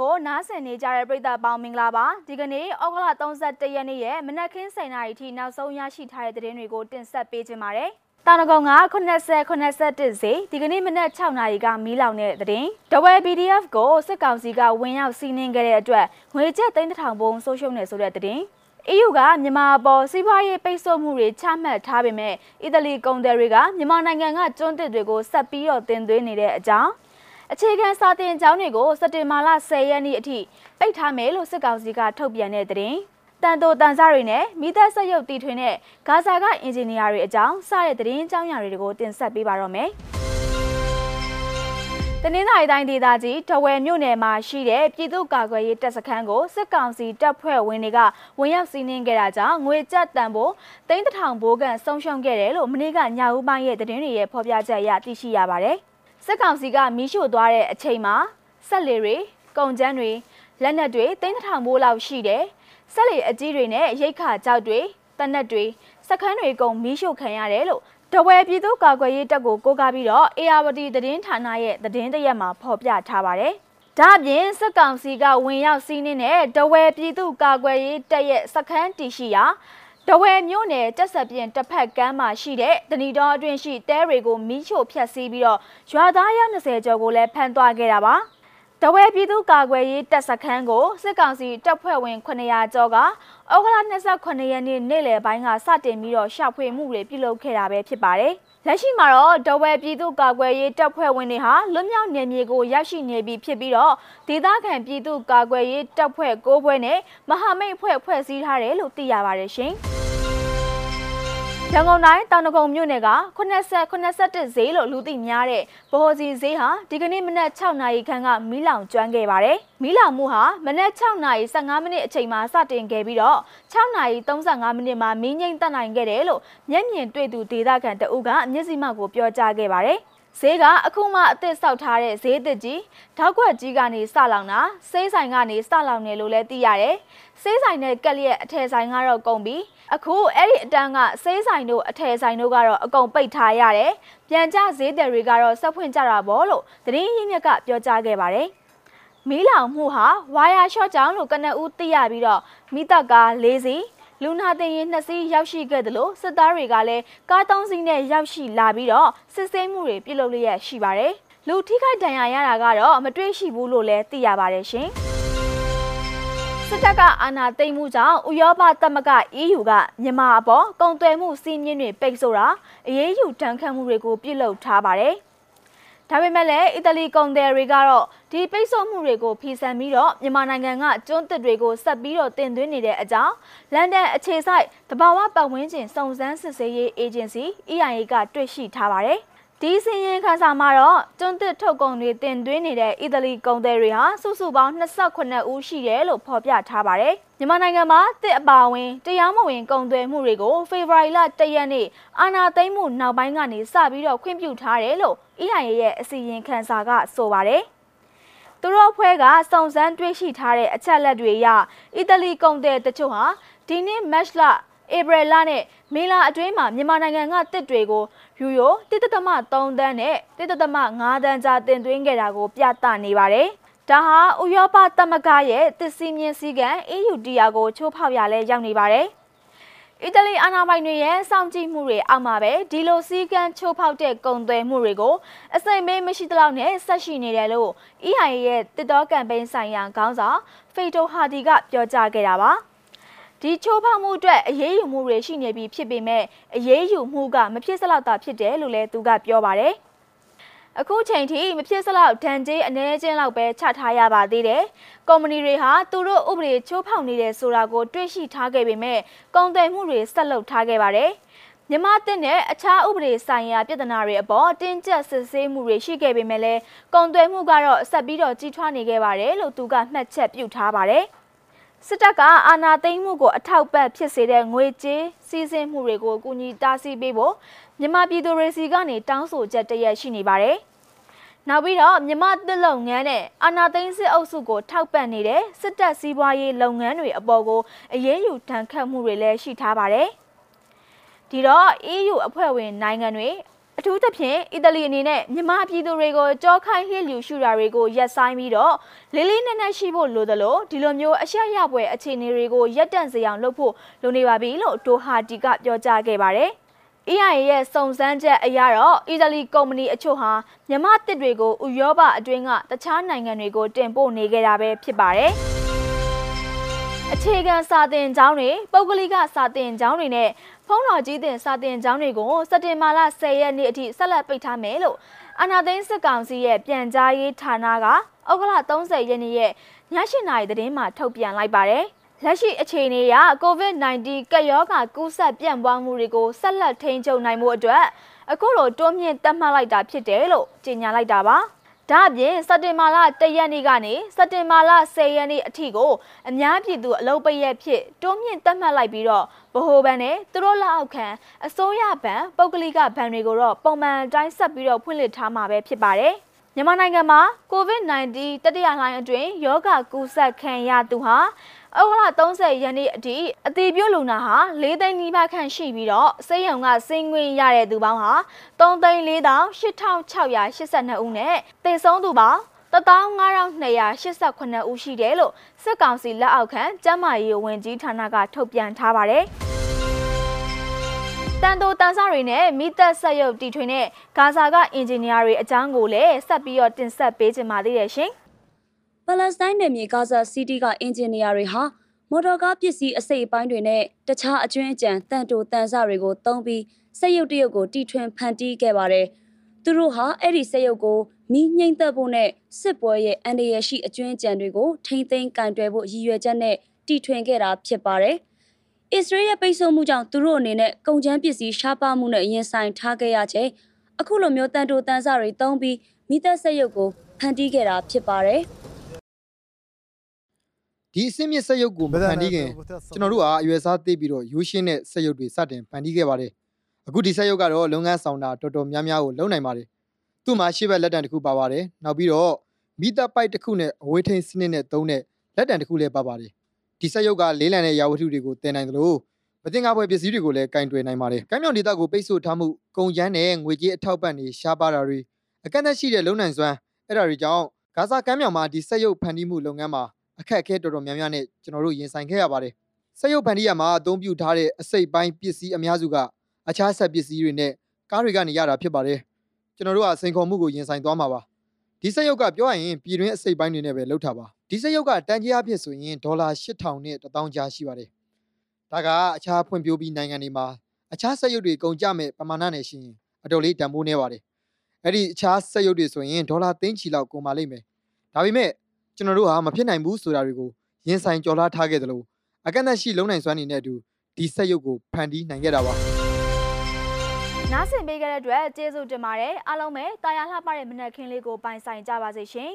ကိုနားဆင်နေကြတဲ့ပရိသတ်ပေါင်းမင်္ဂလာပါဒီကနေ့ဩဂုတ်လ31ရက်နေ့ရဲ့မနက်ခင်း7:00နာရီထိနောက်ဆုံးရရှိထားတဲ့သတင်းတွေကိုတင်ဆက်ပေးခြင်းပါတယ်တာနကုံက80 81ဈေးဒီကနေ့မနက်6နာရီကမီးလောင်တဲ့သတင်းဒဝဲ PDF ကိုစစ်ကောင်စီကဝင်ရောက်စီးနင်းခဲ့တဲ့အတွက်ငွေကျပ်3000ဘုံဆုံးရှုံးနေဆိုတဲ့သတင်း EU ကမြန်မာပေါ်စီးပွားရေးပိတ်ဆို့မှုတွေချမှတ်ထားပေမဲ့အီတလီကုန်သည်တွေကမြန်မာနိုင်ငံကကျွန်းသစ်တွေကိုဆက်ပြီးတော့တင်သွင်းနေတဲ့အကြောင်း အခြေခံစာတင်ကျောင်းတွေကိုစက်တင်ဘာလ10ရက်နေ့အထိပိတ်ထားမယ်လို့စစ်ကောင်စီကထုတ်ပြန်တဲ့သတင်းတန်တိုတန်စားတွေနဲ့မိသက်ဆက်ရုပ်တီထွင်တဲ့ဂါဇာကအင်ဂျင်နီယာတွေအကြောင်းစတဲ့သတင်းအကြောင်းအရာတွေကိုတင်ဆက်ပေးပါတော့မယ်တနင်္သာရီတိုင်းဒေသကြီးထဝယ်မြို့နယ်မှာရှိတဲ့ပြည်သူ့ကာကွယ်ရေးတပ်စခန်းကိုစစ်ကောင်စီတပ်ဖွဲ့ဝင်တွေကဝင်ရောက်စီးနင်းခဲ့တာကြောင့်ငွေကျပ်တန်ဖိုးသိန်းတစ်ထောင်ဘိုးကန်ဆုံးရှုံးခဲ့တယ်လို့မနေ့ကညဦးပိုင်းရဲ့သတင်းတွေရဲ့ဖော်ပြချက်အရသိရှိရပါတယ်။ စစ်ကောင်စီကမီးရှို့သွားတဲ့အချိန်မှာဆက်လေတွေကုန်ကျန်းတွေလက်နက်တွေတင်းထောင်မိုးလောက်ရှိတယ်ဆက်လေအကြီးတွေနဲ့ရိတ်ခါကြောက်တွေတနက်တွေစခန်းတွေကုန်မီးရှို့ခံရတယ်လို့တဝဲပြည်သူ့ကာကွယ်ရေးတပ်ကိုကိုးကားပြီးတော့အေယာဝတီသတင်းဌာနရဲ့သတင်းတရက်မှာဖော်ပြထားပါတယ်ဒါ့အပြင်စစ်ကောင်စီကဝင်ရောက်စီးနင်းတဲ့တဝဲပြည်သူ့ကာကွယ်ရေးတပ်ရဲ့စခန်းတီရှိရာ တဝဲမြို့နယ်တက်ဆက်ပြင်တစ်ဖက်ကမ်းမှာရှိတဲ့တဏီတော်အတွင်းရှိတဲတွေကိုမီးရှို့ဖျက်ဆီးပြီးတော့ရွာသားရ20ကျော်ကိုလည်းဖမ်းသွားခဲ့တာပါတဝဲပြည်သူ့ကာကွယ်ရေးတပ်စခန်းကိုစစ်ကောင်စီတပ်ဖွဲ့ဝင်900ကျော်ကဩဂုတ်လ28ရက်နေ့နေ့လယ်ပိုင်းကစတင်ပြီးတော့ရှာဖွေမှုတွေပြုလုပ်ခဲ့တာပဲဖြစ်ပါတယ်။လက်ရှိမှာတော့တဝဲပြည်သူ့ကာကွယ်ရေးတပ်ဖွဲ့ဝင်တွေဟာလွတ်မြောက်နေမြေကိုရောက်ရှိနေပြီဖြစ်ပြီးတော့ဒေသခံပြည်သူ့ကာကွယ်ရေးတပ်ဖွဲ့၉ဘွဲ့နဲ့မဟာမိတ်ဖွဲ့ဖွဲ့စည်းထားတယ်လို့သိရပါတယ်ရှင်။ ရန်ကုန်တိုင်းတောင်တကုံမြို့နယ်က80 81ဈေးလို့လူသိများတဲ့ဗဟိုစီဈေးဟာဒီကနေ့မနက်6နာရီခန့်ကမီးလောင်ကျွမ်းခဲ့ပါတယ်။မီးလောင်မှုဟာမနက်6နာရီ15မိနစ်အချိန်မှာစတင်ခဲ့ပြီးတော့6နာရီ35မိနစ်မှာမီးငိမ့်တက်နိုင်ခဲ့တယ်လို့မျက်မြင်တွေ့သူဒေသခံတအုပ်ကမျက်စိမှောက်ကိုပြောကြားခဲ့ပါတယ်။ ဈေးကအခုမှအသစ်ဆောက်ထားတဲ့ဈေးသစ်ကြီးထောက်ွက်ကြီးကနေစလောင်တာစေးဆိုင်ကနေစလောင်တယ်လို့လည်းသိရတယ်။စေးဆိုင်နဲ့ကက်လျက်အထည်ဆိုင်ကတော့ကုန်ပြီ။အခုအဲ့ဒီအတန်းကစေးဆိုင်တို့အထည်ဆိုင်တို့ကတော့အကုန်ပိတ်ထားရတယ်။ပြန်ကြဈေးတယ်တွေကတော့ဆက်ဖွင့်ကြတာပေါ့လို့သတင်းရင်းမြစ်ကပြောကြားခဲ့ပါတယ်။မီးလောင်မှုဟာဝါယာရှော့ကြောင့်လို့ကနဦးသိရပြီးတော့မိသက်ကား၄စီး လူနာတင်ရင်နှစ်စီးရောက်ရှိခဲ့တယ်လို့စစ်သားတွေကလည်းကားသုံးစီးနဲ့ရောက်ရှိလာပြီးတော့စစ်ဆေးမှုတွေပြုလုပ်လျက်ရှိပါတယ်။လူထိခိုက်ဒဏ်ရာရတာကတော့မတွေ့ရှိဘူးလို့လည်းသိရပါတယ်ရှင်။စစ်တပ်ကအာဏာသိမ်းမှုကြောင့်ဥရောပသမဂ္ဂ EU ကမြန်မာအပေါ်ကုန်သွယ်မှုစီးမြင့်တွေပိတ်ဆို့တာအရေးယူတန်းခတ်မှုတွေကိုပြုလုပ်ထားပါတယ်။ ဒါပေမဲ့လည်းအီတလီကုန်သည်တွေကတော့ဒီပိတ်ဆို့မှုတွေကိုဖီဆန်ပြီးတော့မြန်မာနိုင်ငံကကျွန်းသစ်တွေကိုဆက်ပြီးတော့တင်သွင်းနေတဲ့အကြောင်းလန်ဒန်အခြေစိုက်တဘာဝပတ်ဝန်းကျင်စုံစမ်းစစ်ဆေးရေးအေဂျင်စီ EIA ကတွေ့ရှိထားပါတယ် ဒီစင်ရင်ခန်းစာမှာတော့ကျွန်းသစ်ထုတ်ကုန်တွေတင်သွင်းနေတဲ့အီတလီကုန်သည်တွေဟာစုစုပေါင်း28ဦးရှိတယ်လို့ဖော်ပြထားပါတယ်။မြန်မာနိုင်ငံမှာတစ်အပါဝင်တရားမဝင်ကုန်သွယ်မှုတွေကိုဖေဖော်ဝါရီလ၁ရက်နေ့အာဏာသိမ်းမှုနောက်ပိုင်းကနေစပြီးတော့ခွင့်ပြုထားတယ်လို့ EIA ရဲ့အစီရင်ခံစာကဆိုပါတယ်။သူတို့ဖွဲ့ကစုံစမ်းတွေ့ရှိထားတဲ့အချက်လက်တွေအရအီတလီကုန်သည်တချို့ဟာဒီနေ့မတ်လ ဧပြီလနဲ့မေလအတွင်းမှာမြန်မာနိုင်ငံကတစ်တွေကိုယူရို1.3တန်းနဲ့1.5တန်းကြားတင်သွင်းခဲ့တာကိုပြသနေပါတယ်။ဒါဟာဥရောပသမဂ္ဂရဲ့တစီမြင့်စည်းကမ်း EU တရားကိုချိုးဖောက်ရလဲရောက်နေပါတယ်။အီတလီအာဏာပိုင်တွေရဲ့စောင့်ကြည့်မှုတွေအောက်မှာပဲဒီလိုစည်းကမ်းချိုးဖောက်တဲ့ကုန်သွယ်မှုတွေကိုအစိမ့်မေးမရှိသလောက်နဲ့ဆက်ရှိနေတယ်လို့ EIA ရဲ့တစ်တော်ကမ်ပိန်းဆိုင်ရာခေါင်းဆောင်ဖေတိုဟာဒီကပြောကြားခဲ့တာပါ။ ဒီချိုးဖောက်မှုအတွက်အရေးယူမှုတွေရှိနေပြီဖြစ်ပေမဲ့အရေးယူမှုကမဖြစ်စလောက်တာဖြစ်တယ်လို့လည်းသူကပြောပါတယ်။အခုချိန်ထိမဖြစ်စလောက်ဒဏ်ကြေးအနည်းချင်းလောက်ပဲချထားရပါသေးတယ်။ကုမ္ပဏီတွေဟာသူတို့ဥပဒေချိုးဖောက်နေတယ်ဆိုတာကိုတွေ့ရှိထားခဲ့ပေမဲ့ကုန်သွယ်မှုတွေဆက်လုပ်ထားခဲ့ပါတယ်။မြန်မာတင်တဲ့အခြားဥပဒေဆိုင်ရာပြည်ထနာတွေအပေါ်တင်းကျပ်စစ်ဆေးမှုတွေရှိခဲ့ပေမဲ့လည်းကုန်သွယ်မှုကတော့ဆက်ပြီးတော့ကြီးထွားနေခဲ့ပါတယ်လို့သူကမှတ်ချက်ပြုထားပါတယ်။ စစ်တပ်ကအာဏာသိမ်းမှုကိုအထောက်ပံ့ဖြစ်စေတဲ့ငွေကြေးစီးဆင်းမှုတွေကိုကူညီတားဆီးပေးဖို့မြန်မာပြည်သူတွေစီကနေတောင်းဆိုချက်တရက်ရှိနေပါတယ်။နောက်ပြီးတော့မြမတစ်လုပ်ငန်းနဲ့အာနာသိန်းစစ်အုပ်စုကိုထောက်ပံ့နေတဲ့စစ်တပ်စည်းပွားရေးလုပ်ငန်းတွေအပေါ်ကိုအရေးယူတန်ခတ်မှုတွေလည်းရှိထားပါတယ်။ဒီတော့ EU အဖွဲ့ဝင်နိုင်ငံတွေ အထူးသဖြင့်အီတလီအနေနဲ့မြန်မာပြည်သူတွေကိုကြောခိုင်းလျက်လျူရှုတာတွေကိုရပ်ဆိုင်းပြီးတော့လေးလေးနက်နက်ရှိဖို့လိုသလိုဒီလိုမျိုးအရှက်ရပွဲအခြေအနေတွေကိုရပ်တန့်စေအောင်လုပ်ဖို့လိုနေပါပြီလို့တိုဟာတီကပြောကြားခဲ့ပါတယ်။ EIA ရဲ့စုံစမ်းချက်အရတော့အီတလီကုမ္ပဏီအချို့ဟာမြန်မာတစ်တွေကိုဥရောပအတွင်းကတခြားနိုင်ငံတွေကိုတင်ပို့နေကြတာပဲဖြစ်ပါတယ်။အခြေခံစာသင်ကျောင်းတွေပုဂ္ဂလိကစာသင်ကျောင်းတွေနဲ့ဖုံး တော်ကြီးတင်စာသင်ကျောင်းတွေကိုစက်တင်ဘာလ10ရက်နေ့အထိဆက်လက်ပိတ်ထားမယ်လို့အာနာသိန်းစစ်ကောင်စီရဲ့ပြန်ကြားရေးဌာနကဩဂုတ်လ30ရက်နေ့ရဲ့ည8နာရီသတင်းမှာထုတ်ပြန်လိုက်ပါတယ်။လက်ရှိအခြေအနေအရ COVID-19 ကပ်ရောဂါကူးစက်ပြန့်ပွားမှုတွေကိုဆက်လက်ထိန်းချုပ်နိုင်မှုအတွက်အခုလိုတိုးမြင့်သတ်မှတ်လိုက်တာဖြစ်တယ်လို့ကြေညာလိုက်တာပါ။ ဒါအပြင်စက်တင်ဘာလ1ရက်နေ့ကနေစက်တင်ဘာလ10ရက်နေ့အထိကိုအများပြည်သူအလုပ်ပိတ်ရက်ဖြစ်တိုးမြင့်သတ်မှတ်လိုက်ပြီးတော့ဗဟိုဘဏ်နဲ့သူတို့လက်အောက်ခံအစိုးရဘဏ်ပုဂ္ဂလိကဘဏ်တွေကိုတော့ပုံမှန်တိုင်းဆက်ပြီးတော့ဖွင့်လှစ်ထားမှာပဲဖြစ်ပါတယ်မြန်မာနိုင်ငံမှာ COVID-19 တတိယလှိုင်းအတွင်းယောဂကူးစက်ခံရသူဟာ ဩဂုတ်လ30ရက်နေ့အထိအတီးပြုတ်လူနာဟာ၄သိန်းနီးပါးခန့်ရှိပြီးတော့စေယုံကစင်းငွေရတဲ့သူပေါင်းဟာ3သိန်း4,8682ဦးနဲ့သေဆုံးသူပေါင်း15289ဦးရှိတယ်လို့စစ်ကောင်စီလက်အောက်ခံကျန်းမာရေးဝန်ကြီးဌာနကထုတ်ပြန်ထားပါတယ်တန်တိုတန်ဆတွေနဲ့မိသက်ဆက်ရုပ်တီထွင်တဲ့ဂါဇာကအင်ဂျင်နီယာတွေအကြောင်းကိုလည်းဆက်ပြီးတော့တင်ဆက်ပေးချင်ပါသေးတယ်ရှင်။ ပလက်စတိုင်းနယ်မြေဂါဇာစီးတီးကအင်ဂျင်နီယာတွေဟာမော်တော်ကားပစ္စည်းအစိတ်အပိုင်းတွေနဲ့တခြားအကျွင်းအကြံတန်တိုတန်ဆတွေကိုသုံးပြီးစက်ရုပ်တရုပ်ကိုတီထွင်ဖန်တီးခဲ့ပါတယ်။သူတို့ဟာအဲ့ဒီစက်ရုပ်ကိုမိငိမ့်သက်ဖို့နဲ့စစ်ပွဲရဲ့အန္တရာယ်ရှိအကျွင်းအကြံတွေကိုထိမ့်သိမ်းကင်တွယ်ဖို့ရည်ရွယ်ချက်နဲ့တီထွင်ခဲ့တာဖြစ်ပါတယ်။အစ္စရေးရဲ့ပိတ်ဆို့မှုကြောင့်သူတို့အနေနဲ့ကုန်ကျန်းပစ္စည်းရှားပါမှုနဲ့ရင်ဆိုင်ထားခဲ့ရချိန်အခုလိုမျိုးတန်တိုတန်ဆတွေသုံးပြီးမိသက်စက်ရုပ်ကိုဖန်တီးခဲ့တာဖြစ်ပါတယ်။ ဒီအစင်းမြင့်ဆက်ရုပ်ကိုမဖန်တီးခင်ကျွန်တော်တို့ကအရွယ်စားသိပြီးတော့ရိုးရှင်းတဲ့ဆက်ရုပ်တွေစတင်ဖန်တီးခဲ့ပါတယ်အခုဒီဆက်ရုပ်ကတော့လုပ်ငန်းဆောင်တာတော်တော်များများကိုလုပ်နိုင်ပါတယ်သူ့မှာရှေ့ဘက်လက်တံတစ်ခုပါပါတယ်နောက်ပြီးတော့မီတာပိုက်တစ်ခုနဲ့အဝေးထိန်စနစ်နဲ့သုံးတဲ့လက်တံတစ်ခုလည်းပါပါတယ်ဒီဆက်ရုပ်ကလေးလံတဲ့ရာဝတ္ထုတွေကိုတင်နိုင်သလိုမတင်ကားပွဲပစ္စည်းတွေကိုလည်းကင်တွယ်နိုင်ပါတယ်။ကမ်းမြောင်ဒေသကိုပိတ်ဆို့ထားမှုကုန်ကျန်းနဲ့ငွေကြေးအထောက်ပံ့တွေရှားပါတာတွေအကန့်အသတ်ရှိတဲ့လုံနိုင်စွမ်းအဲ့ဒါတွေကြောင့်ဂါဇာကမ်းမြောင်မှာဒီဆက်ရုပ်ဖန်တီးမှုလုပ်ငန်းမှာ အခက်အခဲတော်တော်များများနဲ့ကျွန်တော်တို့ရင်ဆိုင်ခဲ့ရပါတယ်။စက်ရုပ်ဖန်တီးရမှာအသုံးပြုထားတဲ့အစိတ်ပိုင်းပစ္စည်းအများစုကအခြားဆက်ပစ္စည်းတွေနဲ့ကားတွေကနေရတာဖြစ်ပါတယ်။ကျွန်တော်တို့ကစိန်ခေါ်မှုကိုရင်ဆိုင်သွားမှာပါ။ဒီစက်ရုပ်ကပြောရရင်ပြည်တွင်းအစိတ်ပိုင်းတွေနဲ့ပဲလုပ်ထားပါ။ဒီစက်ရုပ်ကတန်ကြီးအဖြစ်ဆိုရင်ဒေါ်လာ8000နဲ့1000ကျားရှိပါတယ်။ဒါကအခြားဖွံ့ဖြိုးပြီးနိုင်ငံတွေမှာအခြားစက်ရုပ်တွေကုန်ကြမဲ့ပမာဏနဲ့ရှိရင်အတော်လေးတန်ဖိုးနေပါတယ်။အဲ့ဒီအခြားစက်ရုပ်တွေဆိုရင်ဒေါ်လာသိန်းချီလောက်ကုန်ပါလိမ့်မယ်။ဒါပေမဲ့ ကျွန်တော်တို့ဟာမဖြစ်နိုင်ဘူးဆိုတာတွေကိုရင်ဆိုင်ကြော်လားထားခဲ့သလိုအကန့်အသတ်ရှိလုံနိုင်စွမ်းနေတဲ့အတူဒီဆက်ရုပ်ကိုဖန်တီးနိုင်ခဲ့တာပါနားဆင်ပေးခဲ့တဲ့အတွက်ကျေးဇူးတင်ပါတယ်အားလုံးပဲတာယာလှပတဲ့မနက်ခင်းလေးကိုပိုင်ဆိုင်ကြပါစေရှင်